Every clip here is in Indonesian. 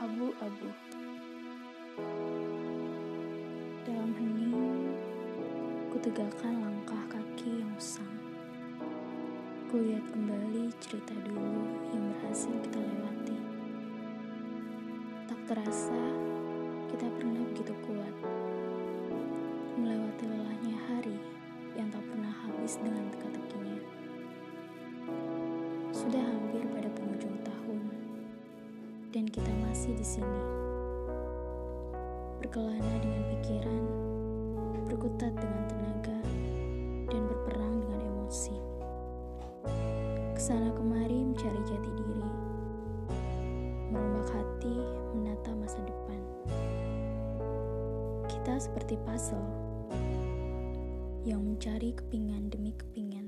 abu-abu. Dalam hening, kutegakkan langkah kaki yang usang. Kulihat kembali cerita dulu yang berhasil kita lewati. Tak terasa, kita pernah begitu kuat. Melewati lelahnya hari yang tak pernah habis dengan teka-tekinya. Sudah hampir pada penghujung tahun, dan kita masih di sini. Berkelana dengan pikiran, berkutat dengan tenaga, dan berperang dengan emosi. Ke sana kemari mencari jati diri, merombak hati, menata masa depan. Kita seperti puzzle yang mencari kepingan demi kepingan,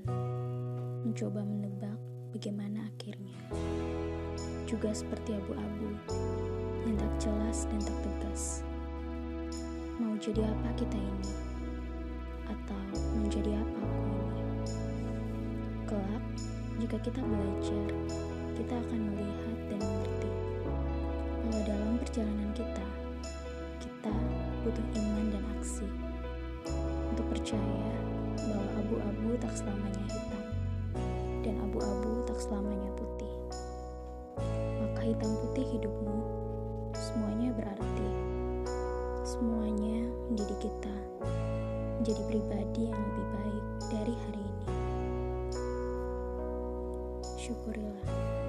mencoba menebak bagaimana akhirnya. Juga seperti abu-abu tak jelas dan tak tegas. Mau jadi apa kita ini? Atau menjadi apa aku ini? Kelak, jika kita belajar, kita akan melihat dan mengerti bahwa dalam perjalanan kita, kita butuh iman dan aksi untuk percaya bahwa abu-abu tak selamanya hitam dan abu-abu tak selamanya putih. Maka hitam putih hidupmu, Semuanya mendidik kita menjadi pribadi yang lebih baik dari hari ini. Syukurilah.